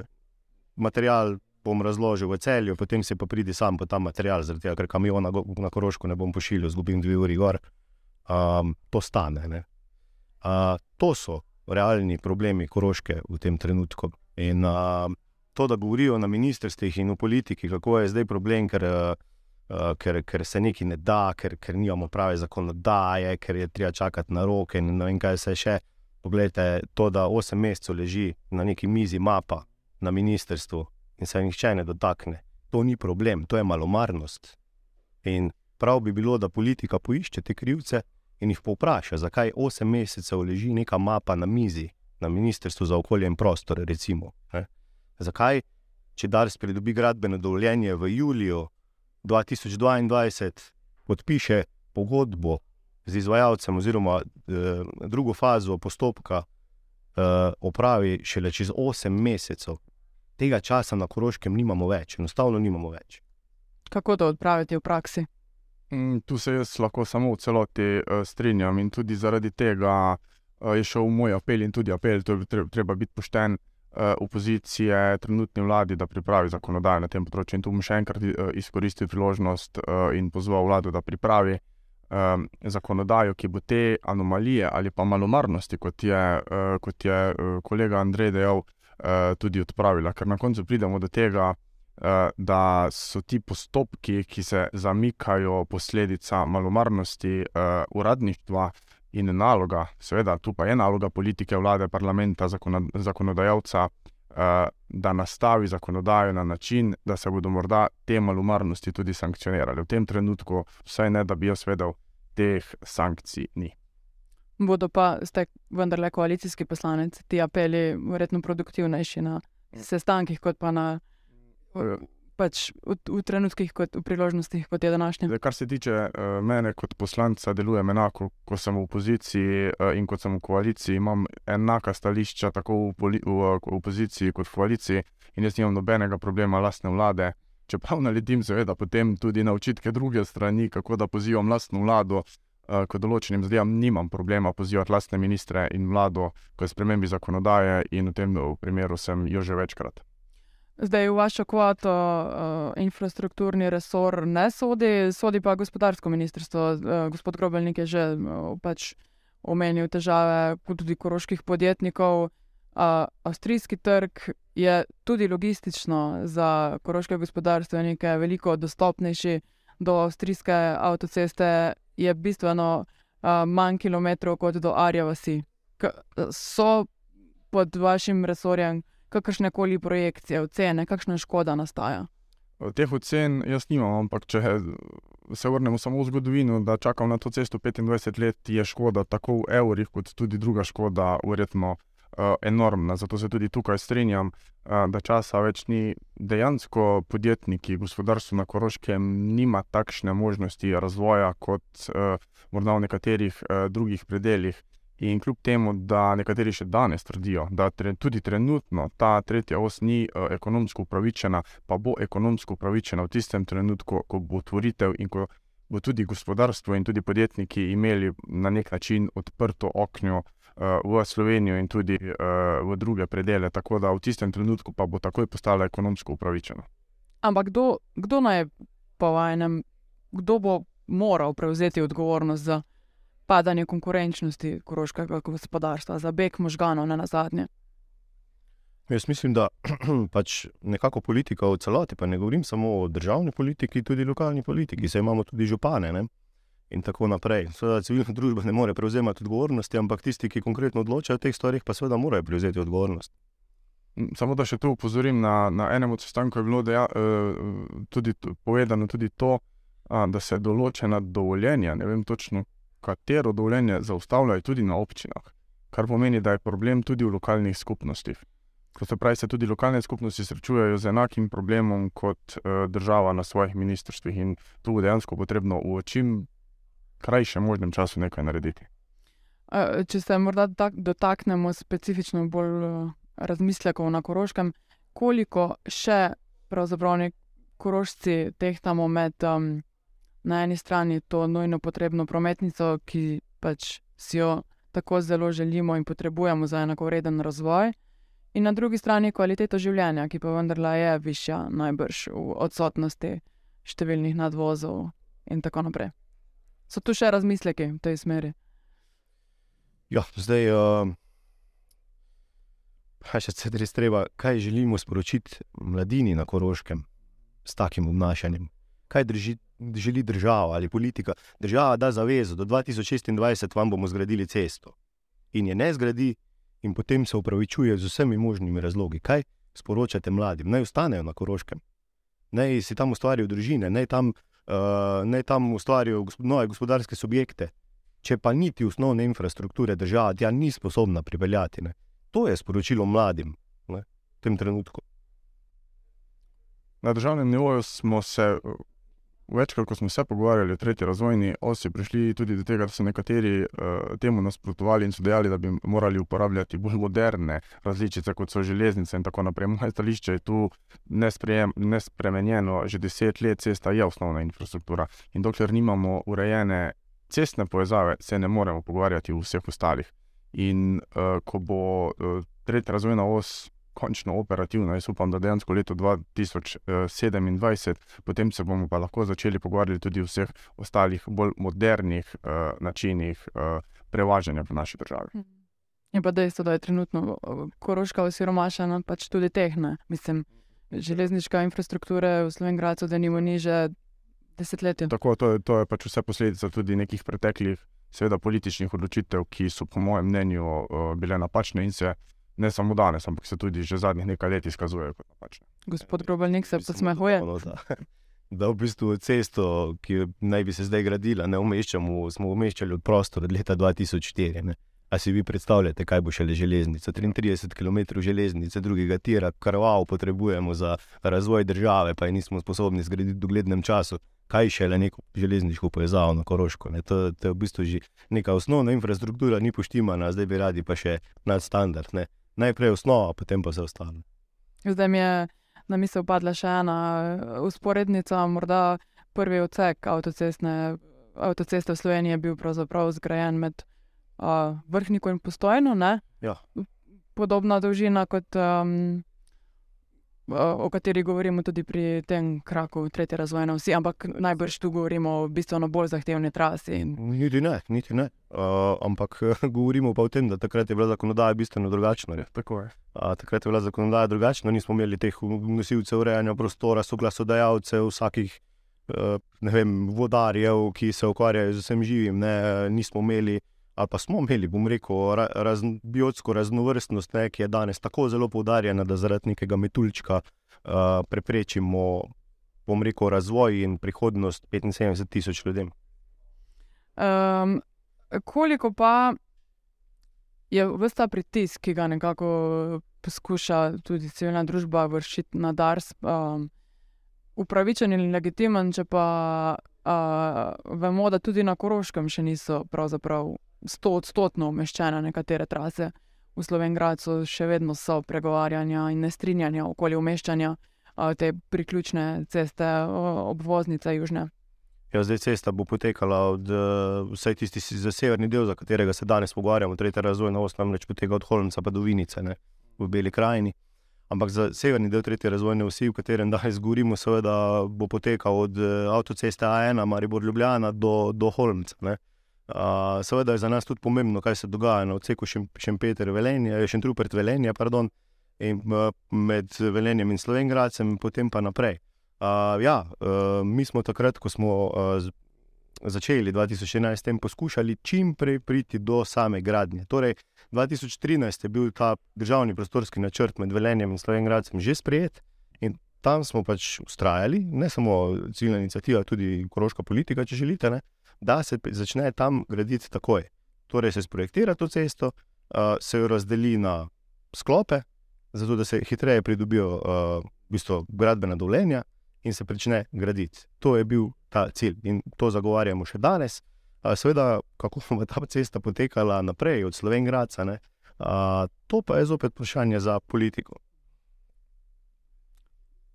material bom razložil v celju, potem se pa pridi sam po ta material, zaradi tega, ker kamiona na Koroško ne bom pošiljal, zgubim dve uri gor. Um, to stane. Uh, to so realni problemi Koroške v tem trenutku. In uh, to, da govorijo na ministrstvih in v politiki, kako je zdaj problem, ker, uh, ker, ker se nekaj ne da, ker, ker nimamo prave zakonodaje, ker je treba čakati na roke in ne vem, kaj se še. Poglejte, to, da osem mesecev leži na neki mizi mapa na ministrstvu, in se nihče ne dotakne. To ni problem, to je malomarnost. In prav bi bilo, da politika poišče te krivce in jih povpraša, zakaj osem mesecev leži neka mapa na mizi, na Ministrstvu za okolje in prostor. Recimo, zakaj, če Dars pridobi gradbeno dovoljenje v juliju 2022, podpiše pogodbo z izvajalcem, oziroma eh, drugo fazo postopka eh, opravi šele čez osem mesecev, tega časa na Koroškem nimamo več, enostavno nimamo več. Kako to odpraviti v praksi? Mm, tu se jaz lahko samo v celoti uh, strinjam in tudi zaradi tega uh, je šel moj apel in tudi apel, da je treba biti pošten uh, opozicije, trenutni vladi, da pripravi zakonodajo na tem področju. In tu bom še enkrat uh, izkoristil priložnost uh, in pozval vlado, da pripravi um, zakonodajo, ki bo te anomalije ali pa malomarnosti, kot je, uh, kot je uh, kolega Andrej dejal, uh, tudi odpravila. Ker na koncu pridemo do tega, uh, da so ti postopki, ki se zamikajo, posledica malomarnosti uh, uradništva in naloga, seveda, tu pa je naloga politike, vlade, parlamenta, zakonodajalca. Da nastavi zakonodajo na način, da se bodo morda te malomarnosti tudi sankcionirali. V tem trenutku, vsaj ne, da bi jaz vedel, teh sankcij ni bodo pa, ste vendarle koalicijski poslanec, ti apeli, verjetno produktivnejši na sestankih, kot pa na. Pač v, v trenutkih, kot v priložnostih, kot je današnji. Kar se tiče uh, mene kot poslanca, delujem enako, ko sem v opoziciji uh, in kot sem v koaliciji. Imam enaka stališča, tako v, poli, v, v opoziciji kot v koaliciji, in jaz nimam nobenega problema lastne vlade. Čeprav naletim, seveda, potem tudi na očitke druge strani, kako da pozivam lastno vlado, ko določenim zadevam nimam problema pozivati lastne ministre in vlado k spremembi zakonodaje, in v tem primeru sem jo že večkrat. Zdaj v vašo kvoto uh, infrastrukturni resor ne sodi, sodi pa gospodarsko ministrstvo. Uh, gospod Grobelnik je že uh, pač omenil težave tudi koroških podjetnikov. Uh, avstrijski trg je tudi logistično za koroške gospodarstvenike veliko dostopnejši do avstrijske avtoceste, je bistveno uh, manj kilometrov kot do Arja vasi. K so pod vašim resorjem kakršne koli projekcije, ocene, kakšna škoda nastaja? Teh ocen jaz nimam, ampak če se vrnemo samo v zgodovino, da čakam na to cesto 25 let, je škoda tako v evrih, kot tudi druga škoda, verjetno uh, enormna. Zato se tudi tukaj strinjam, uh, da časa več ni. Dejansko podjetniki, gospodarstvo na Koroškem nima takšne možnosti razvoja kot uh, morda v nekaterih uh, drugih predeljih. In kljub temu, da nekateri še danes trdijo, da tre, tudi trenutno ta tretja os ni uh, ekonomsko upravičena, pa bo ekonomsko upravičena v tistem trenutku, ko bo otvoritev in ko bo tudi gospodarstvo in tudi podjetniki imeli na nek način odprto okno uh, v Slovenijo in tudi uh, v druge predele, tako da v tistem trenutku pa bo takoj postala ekonomsko upravičena. Ampak kdo, kdo naj po vajenem, kdo bo moral prevzeti odgovornost za padanje konkurenčnosti koroškega gospodarstva, za beg možganov na zadnje. Jaz mislim, da pač nekako politika v celoti, pa ne govorim samo o državni politiki, tudi lokalni politiki, saj imamo tudi župane ne? In tako naprej. Seveda civilna družba ne more prevzemati odgovornosti, ampak tisti, ki konkretno odločajo o teh stvarih, pa seveda morajo prevzeti odgovornost. Samo da še tu upozorim, na, na enem od sestankov je bilo deja, tudi povedano tudi to, da se določena dovoljenja, ne vem točno, katero dovoljenje zaustavljajo tudi na občinah, kar pomeni, da je problem tudi v lokalnih skupnostih. Ko se pravi, se tudi lokalne skupnosti srečujejo z enakim problemom kot uh, država na svojih ministrstvih in tu dejansko potrebno v čim krajšem možnem času nekaj narediti. Če se morda dotaknemo specifično bolj razmislekov na Koroškem, koliko še pravzaprav korošci tehtamo med um, na eni strani to nujno potrebno prometnico, ki pač si jo tako zelo želimo in potrebujemo za enakovreden razvoj, in na drugi strani kvaliteto življenja, ki pa vendarle je višja, najbrž v odsotnosti številnih nadvozov in tako naprej. So tu še razmisleki v tej smeri? Ja, zdaj. Uh... Še se res treba, kaj želimo sporočiti mladini na Koroškem s takim obnašanjem? Kaj drži, želi država ali politika. Država da zavezo, do 2026 vam bomo zgradili cesto. In je ne zgradi, in potem se upravičuje z vsemi možnimi razlogi. Kaj sporočate mladim? Naj ostanejo na Koroškem, naj si tam ustvarijo družine, naj tam, uh, naj tam ustvarijo nove gospodarske subjekte. Če pa niti osnovne infrastrukture država tja ni sposobna pripeljati. Ne? To je sporočilo mladim ne? v tem trenutku. Na državnem nivoju smo se Večkrat, ko smo se pogovarjali o tretji razvojni osi, prišli tudi do tega, da so nekateri uh, temu nasprotovali in so dejali, da bi morali uporabljati bolj moderne različice, kot so železnice in tako naprej. Moje stališče je tu nespremenjeno, že deset let cesta je osnovna infrastruktura in dokler nimamo urejene cestne povezave, se ne moremo pogovarjati o vseh ostalih. In uh, ko bo uh, tretja razvojna os končno operativna. Jaz upam, da dejansko leto 2027, potem se bomo pa lahko začeli pogovarjati tudi o vseh ostalih, bolj modernih uh, načinih uh, prevažanja v naši državi. Mhm. Je pa dejstvo, da je trenutno koroška osiromašena, pač tudi tehna. Mislim, železniška infrastruktura v Slovenki, da nimo niže desetletje. Tako, to, je, to je pač vse posledica tudi nekih preteklih, seveda političnih odločitev, ki so, po mojem mnenju, uh, bile napačne in se ne samo danes, ampak se tudi že zadnjih nekaj let izkazujejo kot napačne. Gospod Grobalnik se posmehuje. Da v bistvu cesto, ki naj bi se zdaj gradila, ne umeščamo, smo umeščali v prostor od leta 2004. Ne? A si vi predstavljate, kaj bo še le železnica? 33 km železnice, drugega tira, wow, potrebujemo za razvoj države, pa je nismo sposobni zgraditi v doglednem času. Kaj še le neko železniško povezavo na Koroško? To, to je v bistvu že neka osnovna infrastruktura, ni poštimana, zdaj bi radi pa še nadstandard najprej osnova, potem pa vse ostalo. Zdaj mi je na misel padla še ena usporednica, uh, morda prvi odsek avtoceste v Sloveniji je bil pravzaprav zgrajen med uh, vrhnikom in postojno. Ja. Podobna dolžina kot um, o kateri govorimo tudi pri tem kraku tretje razvojne vsi, ampak najbrž tu govorimo o bistveno bolj zahtevni trasi. Niti ne, niti ne. Uh, ampak govorimo pa o tem, da takrat je bila zakonodaja bistveno drugačna. je. Tako je. A, takrat je bila zakonodaja drugačna, nismo imeli teh nosilcev urejanja prostora, soglasodajalcev, vsakih ne vem, vodarjev, ki se ukvarjajo z vsem živim. Ne, nismo imeli, ali pa smo imeli, bom rekel, ra, raz, biotsko raznovrstnost, ne, ki je danes tako zelo poudarjena, da zaradi nekega metuljčka uh, preprečimo, bom rekel, razvoj in prihodnost 75 tisoč ljudem. Um, koliko pa je vse ta pritisk, ki ga nekako poskuša tudi civilna družba vršiti na DARS, um, upravičen in legitimen, če pa uh, vemo, da tudi na Koroškem še niso pravzaprav sto odstotno umeščene nekatere trase. V Slovenki še vedno so pregovarjanja in nestrinjanja okoli umeščanja te priključne ceste, obvoznice južne. Ja, zdaj cesta bo potekala od vsaj tisti za severni del, za katerega se danes pogovarjamo, tretja razvojna os, namreč poteka od Holmca pa do Vinice ne, v Beli krajini. Ampak za severni del tretje razvojne osi, v katerem danes govorimo, seveda bo potekal od avtoceste A1, Maribor Ljubljana do, do Holmca. Ne. Uh, seveda je za nas tudi pomembno, kaj se dogaja na odseku Šempeter-Velenje, Šentrupert-Velenje, pardon, in uh, med Velenjem in Slovengradcem, in potem pa naprej. Uh, ja, uh, mi smo takrat, ko smo uh, začeli 2011, s tem poskušali čim prej priti do same gradnje. Torej, 2013 je bil ta državni prostorski načrt med Velenjem in Slovengradcem že sprejet tam smo pač ustrajali, ne samo civilna inicijativa, tudi koroška politika, če želite, ne, da se začne tam graditi takoj. Torej, se sprojektira to cesto, uh, se jo razdeli na sklope, zato da se hitreje pridobijo uh, v bistvu gradbena dovoljenja in se začne graditi. To je bil ta cilj in to zagovarjamo še danes. A, Seveda, kako bo ta cesta potekala naprej od Slovenka, to pa je zopet vprašanje za politiko.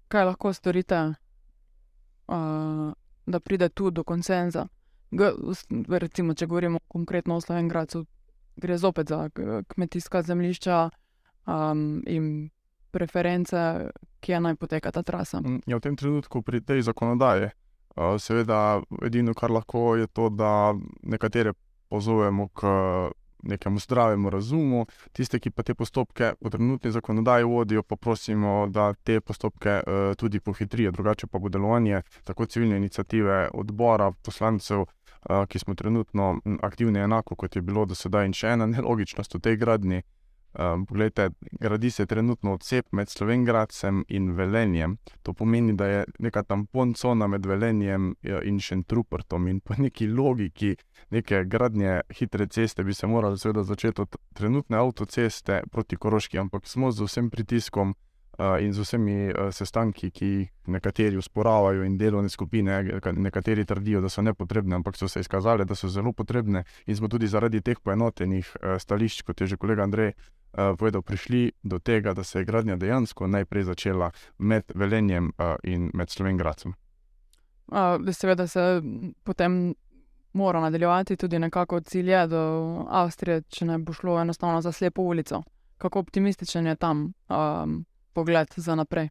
Kaj lahko storite, uh, da pride tu do konsenza? Recimo, če govorimo konkretno o Slovenki, gre zopet za kmetijska zemljišča um, in preference, kje naj poteka ta trasa. Mm, Ja, v tem trenutku pri tej zakonodaji, uh, seveda, edino, kar lahko je to, da nekatere pozovemo k nekemu zdravemu razumu, tiste, ki pa te postopke po trenutni zakonodaji vodijo, pa prosimo, da te postopke uh, tudi pohitrijo, drugače pa bo delovanje tako civilne inicijative, odbora, poslancev, ki smo trenutno aktivni, enako kot je bilo do sedaj, in še ena nelogičnost v tej gradni. Um, poglejte, gradi se trenutno odsep med Slovengradcem in Velenjem. To pomeni, da je neka tampon cona med Velenjem ja, in Šentrupertom. In po neki logiki neke gradnje hitre ceste bi se morali seveda začeti od trenutne avtoceste proti Koroški, ampak smo z vsem pritiskom in z vsemi uh, sestanki, ki jih nekateri usporavajo in delovne skupine, neka- nekateri trdijo, da so nepotrebne, ampak so se izkazale, da so zelo potrebne in smo tudi zaradi teh poenotenih uh, stališč, kot je že kolega Andrej povedal, prišli do tega, da se je gradnja dejansko najprej začela med Velenjem in med. Uh, seveda se m, potem mora nadaljevati tudi nekako cilje do Avstrije, če ne bo šlo enostavno za slepo ulico. Kako optimističen je tam um, pogled za naprej?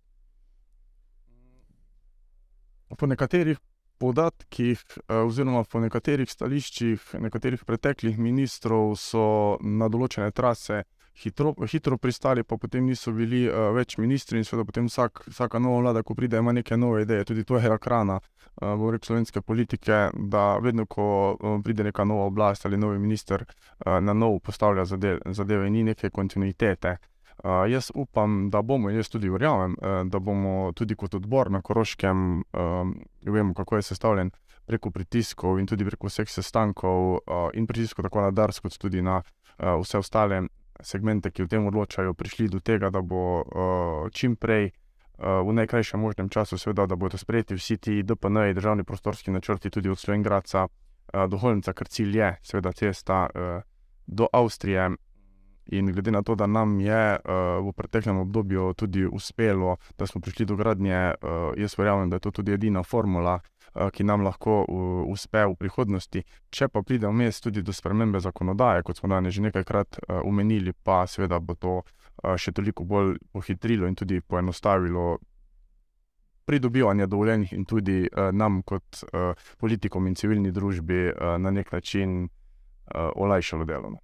Po nekaterih podatkih, eh, oziroma po nekaterih stališčih nekaterih preteklih ministrov, so na določene trase hitro, hitro pristali, pa potem niso bili uh, več ministri in seveda potem vsak, vsaka nova vlada, ko pride, ima neke nove ideje. Tudi to je rakrana, uh, bom rekel, slovenske politike, da vedno, ko uh, pride neka nova oblast ali novi minister, uh, na novo postavlja zadeve, zadeve ni neke kontinuitete. Uh, jaz upam, da bomo, jaz tudi verjamem, uh, da bomo tudi kot odbor na Koroškem, um, vemo, kako je sestavljen, preko pritiskov in tudi preko vseh sestankov uh, in pritiskov tako na DARS, kot tudi na uh, vse ostale segmente, ki o tem odločajo, prišli do tega, da bo uh, čim prej, v najkrajšem možnem času, seveda, da bodo sprejeti vsi ti DPN-ji, državni prostorski načrti, tudi od Slovengradca uh, do Holmca, ker cilj je, seveda, cesta do Avstrije. In glede na to, da nam je uh, v preteklem obdobju tudi uspelo, da smo prišli do gradnje, uh, jaz verjamem, da je to tudi edina formula, uh, ki nam lahko uh, uspe v prihodnosti. Če pa pride vmes tudi do spremembe zakonodaje, kot smo danes že nekajkrat uh, omenili, pa seveda bo to uh, še toliko bolj pohitrilo in tudi poenostavilo pridobivanje dovoljenj, in tudi uh, nam, kot uh, politikom in civilni družbi, uh, na nek način uh, olajšalo delo.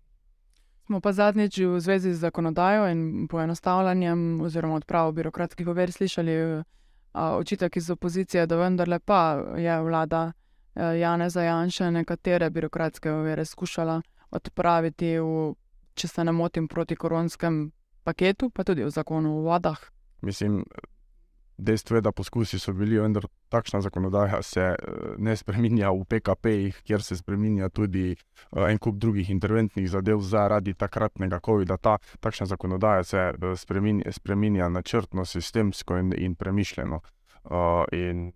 Smo pa zadnjič v zvezi z zakonodajo in poenostavljanjem oziroma odpravo birokratskih ovir slišali uh, očitek iz opozicije, da vendarle pa je vlada uh, Janeza Janša nekatere birokratske ovire skušala odpraviti v, če se ne motim, protikoronskem paketu, pa tudi v zakonu o vodah. Mislim, dejstvo je, da poskusi so bili, vendar takšna zakonodaja se eh, ne spreminja v PKP-jih, kjer se spreminja tudi eh, en kup drugih interventnih zadev zaradi takratnega COVID-a. Ta takšna zakonodaja se eh, spreminja, spreminja načrtno, sistemsko in, in premišljeno. In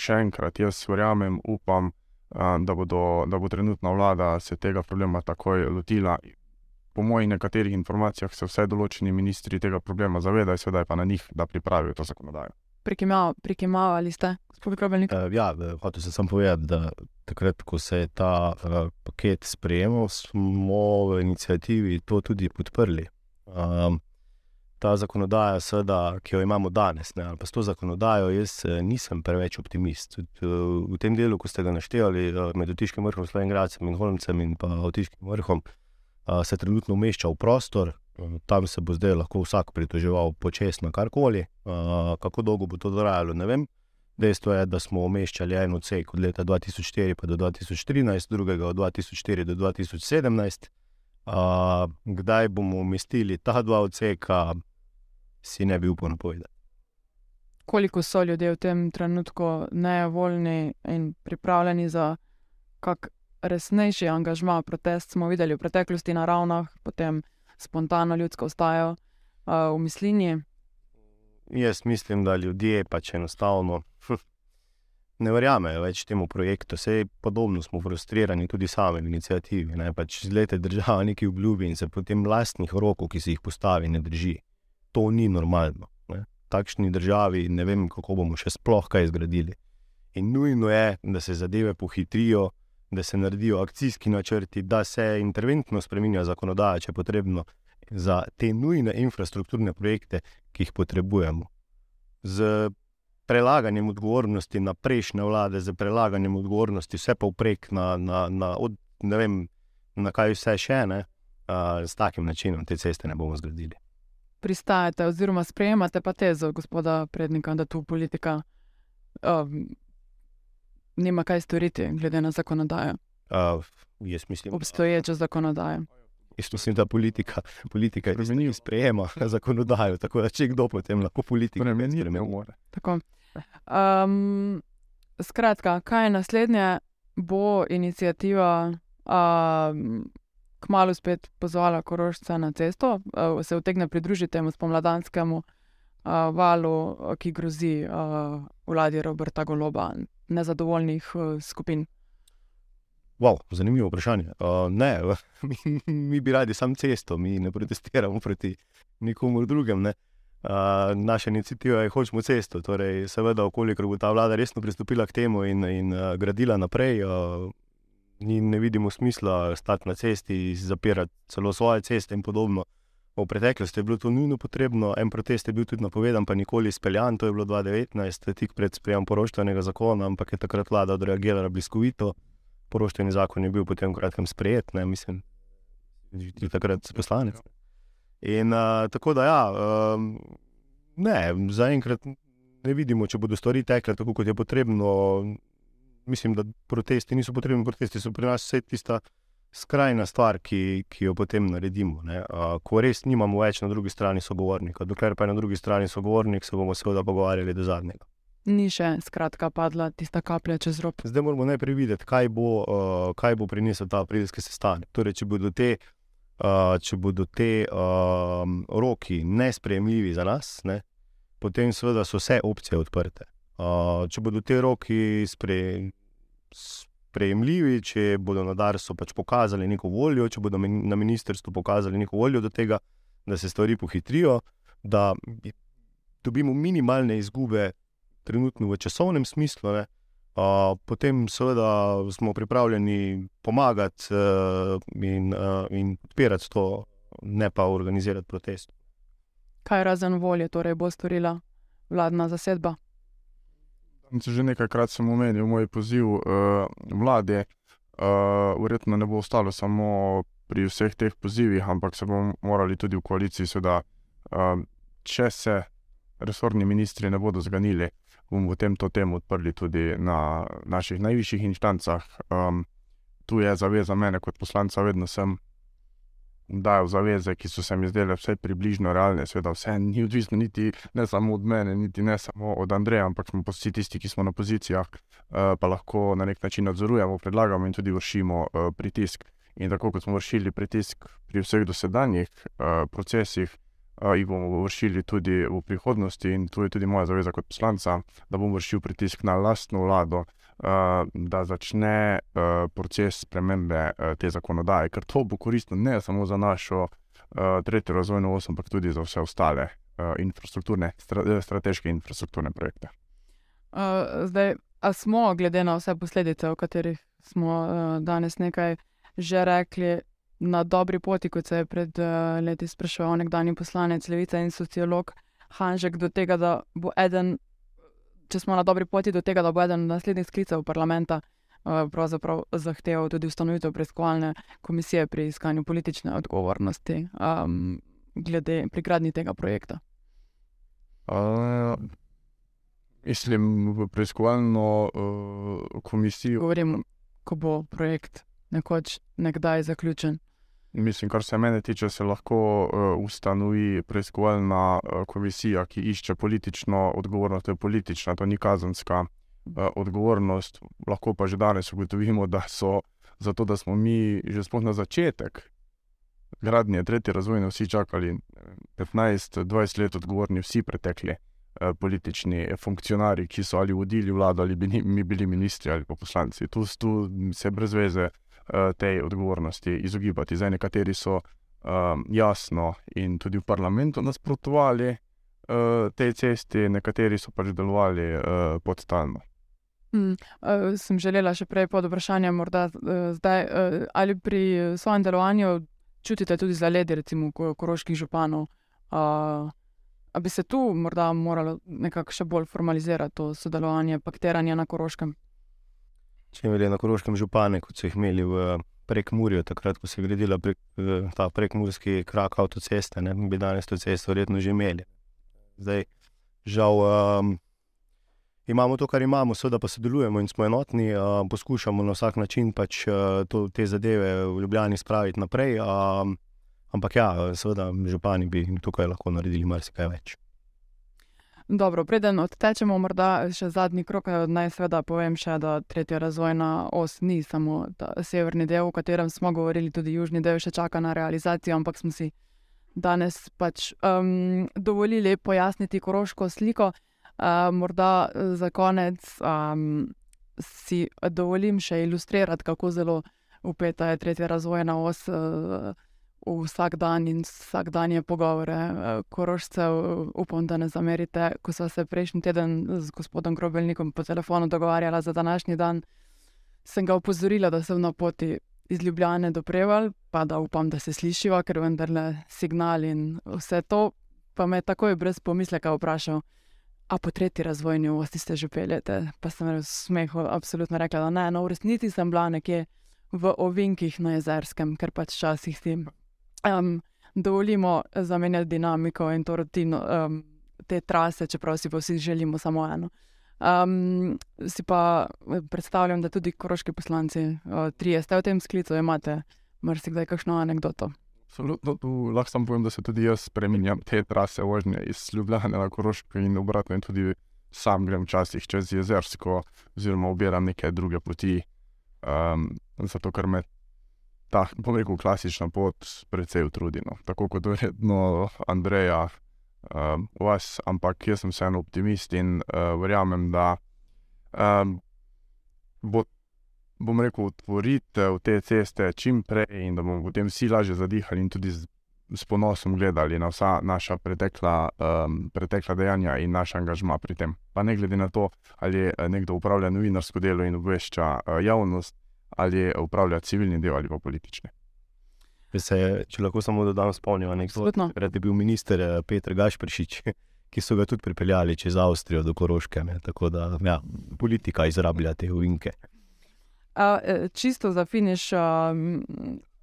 še enkrat, jaz verjamem, upam, da, bodo, da bo trenutna vlada se tega problema takoj lotila. Po mojih nekaterih informacijah se vsaj določeni ministri tega problema zavedajo, sedaj pa na njih, da pripravijo to zakonodajo. Prikimava- Prikimavali ste, gospod Krabelnik? Uh, ja, eh, hotel sem samo povedati, da takrat, ko se je ta uh, paket sprejemal, smo v inicijativi to tudi podprli. Um, ta zakonodaja, seveda, ki jo imamo danes, ne, ali pa s to zakonodajo, jaz eh, nisem preveč optimist. V tem delu, ko ste ga naštevali med Otiškim vrhom, Slovengradcem in Holmcem in pa Otiškim vrhom, uh, se trenutno umešča v prostor. Uh, Tam se bo zdaj lahko vsak pritoževal počasno karkoli. Kako dolgo bo to trajalo, ne vem. Dejstvo je, da smo umeščali en odsek od leta 2004 pa do 2013, drugega od 2004 do 2017. Uh, kdaj bomo umestili ta dva odseka, si ne bi upal napovedati. Koliko so ljudje v tem trenutku nevoljni in pripravljeni za kak resnejši angažma, protest smo videli v preteklosti na ravnah, potem spontano ljudsko vstajo uh, v mislini. Jaz mislim, da ljudje pač enostavno ne verjamejo več temu projektu. Vse podobno smo frustrirani tudi sami v inicijativi. Ne? Pač z leti država nekaj obljubi in se potem lastnih rokov, ki si jih postavi, ne drži. To ni normalno. Ne? Takšni državi ne vem, kako bomo še sploh kaj zgradili. In nujno je, da se zadeve pohitrijo, da se naredijo akcijski načrti, da se interventno spremenja zakonodaja, če je potrebno, za te nujne infrastrukturne projekte, ki jih potrebujemo. Z prelaganjem odgovornosti na prejšnje vlade, z prelaganjem odgovornosti vse povprek na, na, na, od, ne vem, na kaj vse še ne, uh, s takim načinom te ceste ne bomo zgradili. Pristajate oziroma sprejemate pa tezo gospoda prednika, da tu politika um, nima kaj storiti, glede na zakonodajo, Uh, jaz mislim, obstoječo zakonodajo. jaz mislim, da politika, politika ki sprejema zakonodajo. Tako da, če kdo potem lahko politika Spremeniti ne spremeni. more. Tako. Um, skratka, kaj je naslednje, bo inicijativa um, kmalo spet pozvala Korošce na cesto, uh, se utegne pridružiti temu spomladanskemu uh, valu, ki grozi uh, vladi Roberta Goloba, nezadovoljnih uh, skupin. Wow, zanimivo vprašanje. Uh, ne, mi, mi bi radi samo cesto, mi ne protestiramo proti nikomu drugemu. Ne. Uh, naša inicijativa je, hočemo cesto. Torej, seveda, okolikor bo ta vlada resno pristopila k temu in, in uh, gradila naprej, uh, ni, ne vidimo smisla stati na cesti, zapirati celo svoje ceste in podobno. V preteklosti je bilo to nujno potrebno, en protest je bil tudi napovedan, pa nikoli izpeljan, to je bilo 2019, tik pred sprejemom poroštvenega zakona, ampak je takrat vlada odreagirala bliskovito poroštveni zakon je bil potem v kratkem sprejet, ne, mislim, že ti takrat si poslanec. In uh, tako da, ja, um, ne, zaenkrat ne vidimo, če bodo stvari tekle tako, kot je potrebno. Mislim, da protesti niso potrebni, protesti so pri nas vse tista skrajna stvar, ki, ki jo potem naredimo. ne. Ko res nimamo več na drugi strani sogovornika, dokler pa je na drugi strani sogovornik, se bomo seveda pogovarjali do zadnjega. Ni še skratka padla tista kaplja čez rob. Zdaj moramo najprej videti, kaj bo, uh, kaj bo prinesel ta aprilski sestanek. Torej, če bodo te, uh, če bodo te uh, roki nesprejemljivi za nas, ne, potem seveda so vse opcije odprte. Uh, če bodo te roki spre, sprejemljivi, če bodo na Darsu pač pokazali neko voljo, če bodo na ministrstvu pokazali neko voljo do tega, da se stvari pohitrijo, da dobimo minimalne izgube trenutno v časovnem smislu, ne, uh, potem seveda smo pripravljeni pomagati uh, in, uh, in podpirati to ne pa organizirati protest. Kaj razen volje torej bo storila vladna zasedba? Že nekajkrat sem omenil moj poziv uh, vlade, uh, verjetno ne bo ostalo samo pri vseh teh pozivih, ampak se bomo morali tudi v koaliciji, seveda, uh, če se resorni ministri ne bodo zganili, bomo potem to temo odprli tudi na naših najvišjih instancah. Um, tu je zaveza mene kot poslanca, vedno sem dajal zaveze, ki so se mi zdele vse približno realne. Seveda, vse ni odvisno niti ne samo od mene, niti ne samo od Andreja, ampak smo vsi tisti, ki smo na pozicijah, uh, pa lahko na nek način nadzorujemo, predlagamo in tudi vršimo uh, pritisk. In tako kot smo vršili pritisk pri vseh dosedanjih uh, procesih, jih bomo vršili tudi v prihodnosti, in to je tudi moja zaveza kot poslanca, da bom vršil pritisk na lastno vlado, da začne proces spremembe te zakonodaje, ker to bo koristno ne samo za našo tretjo razvojno os, ampak tudi za vse ostale infrastrukturne, stra, strateške infrastrukturne projekte. Uh, zdaj, a smo, glede na vse posledice, o katerih smo uh, danes nekaj že rekli, na dobri poti, kot se je pred uh, leti spraševal nekdanji poslanec Levice in sociolog Hanžek, do tega, da bo eden, če smo na dobri poti, do tega, da bo eden naslednjih sklicev parlamenta uh, pravzaprav zahteval tudi ustanovitev preiskovalne komisije pri iskanju politične odgovornosti um, glede pri gradnji tega projekta. Uh, mislim, v preiskovalno uh, komisijo. Govorim, ko bo projekt nekoč, nekdaj zaključen. Mislim, kar se mene tiče, se lahko uh, ustanovi preiskovalna uh, komisija, ki išče politično odgovornost. To je politična, to ni kazanska uh, odgovornost. Lahko pa že danes ugotovimo, da so zato, da smo mi že sploh na začetek gradnje tretje razvojne vsi čakali 15-20 let odgovorni vsi pretekli uh, politični funkcionarji, ki so ali vodili vlado, ali bi mi bili ministri ali pa poslanci. Tu, tu se brez veze tej odgovornosti izogibati. Zdaj, nekateri so um, jasno in tudi v parlamentu nasprotovali uh, tej cesti, nekateri so pač delovali uh, podtalno. Hmm, uh, sem želela še prej pod vprašanjem, morda uh, zdaj, uh, ali pri svojem delovanju čutite tudi zaledi, recimo, koroških županov. Uh, A bi se tu morda moralo nekako še bolj formalizirati to sodelovanje, paktiranje na koroškem? Če imeli na Koroškem župane, kot so jih imeli v Prekmurju, takrat, ko se je gradila prek, ta prekmurski krak avtoceste, ne bi danes to cesto verjetno že imeli. Zdaj, žal, um, imamo to, kar imamo, seveda pa sodelujemo in smo enotni, uh, poskušamo na vsak način pač uh, to, te zadeve v Ljubljani spraviti naprej. Um, ampak ja, seveda, župani bi tukaj lahko naredili marsikaj več. Dobro, preden odtečemo, morda še zadnji krok, naj seveda povem še, da tretja razvojna os ni samo ta severni del, o katerem smo govorili, tudi južni del še čaka na realizacijo, ampak smo si danes pač um, dovolili pojasniti koroško sliko. Uh, morda za konec um, si dovolim še ilustrirati, kako zelo upeta je tretja razvojna os. Uh, v vsak dan in vsakdanje pogovore, eh, korožcev, upam, da ne zamerite. Ko smo se prejšnji teden z gospodom Grobelnikom po telefonu dogovarjali za današnji dan, sem ga opozorila, da sem na poti iz Ljubljane do Preval, pa da upam, da se slišiva, ker vendarle signal in vse to. Pa me je takoj brez pomisleka vprašal, a po tretji razvojni uvosti ste že peljete. Pa sem v smehu absolutno rekla, da ne, no v resnici sem bila nekje v ovinkih na jezerskem, ker pač časih s tem um, dovolimo zamenjati dinamiko in to rutino um, te trase, čeprav si pa vsi želimo samo eno. Um, si pa eh, predstavljam, da tudi koroški poslanci, uh, trije ste v tem sklicu, imate marsikdaj kakšno anegdoto. Absolutno, tu lahko samo povem, da se tudi jaz spremenjam te trase vožnje iz Ljubljana na Koroško in obratno, in tudi sam grem včasih čez jezersko, oziroma obiram neke druge poti, um, zato ker me ta, bom rekel, klasična pot, precej utrudena. Tako kot verjetno Andreja, uh, vas, ampak jaz sem vseeno optimist in uh, verjamem, da um, bo, bom rekel, otvoritev te ceste čim prej in da bomo potem vsi lažje zadihali in tudi z, s ponosom gledali na vsa naša pretekla, um, pretekla dejanja in naš angažma pri tem. Pa ne glede na to, ali nekdo upravlja novinarsko delo in obvešča uh, javnost ali upravlja civilni del ali pa politični. Se, če lahko samo dodam, spomnim, Absolutno. da je bil minister eh, Petr Gašpršič, ki so ga tudi pripeljali čez Avstrijo do Koroške. Ne? Tako da ja, politika izrablja te uvinke. A, eh, čisto za finiš, a,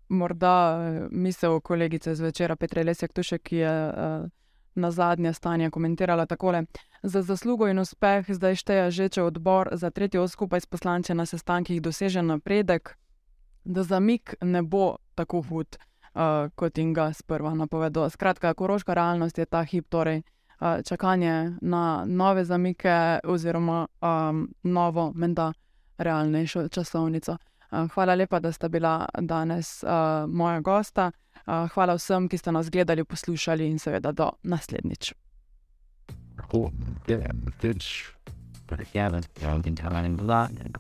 morda eh, misel kolegice zvečera Petra Lesjak Tušek, ki je a, na zadnje stanje komentirala takole. Za zaslugo in uspeh zdaj šteje že, če odbor za tretjo skupaj s poslanci na sestankih doseže napredek, da zamik ne bo tako hud, uh, kot jim ga sprva napovedo. Skratka, koroška realnost je ta hip, torej uh, čakanje na nove zamike oziroma um, novo, menda realnejšo časovnico. Hvala lepa, da sta bila danes uh, moja gosta. Hvala vsem, ki ste nas gledali, poslušali in seveda do naslednjič. Cool. Yeah, yeah, but you know, in time and blood.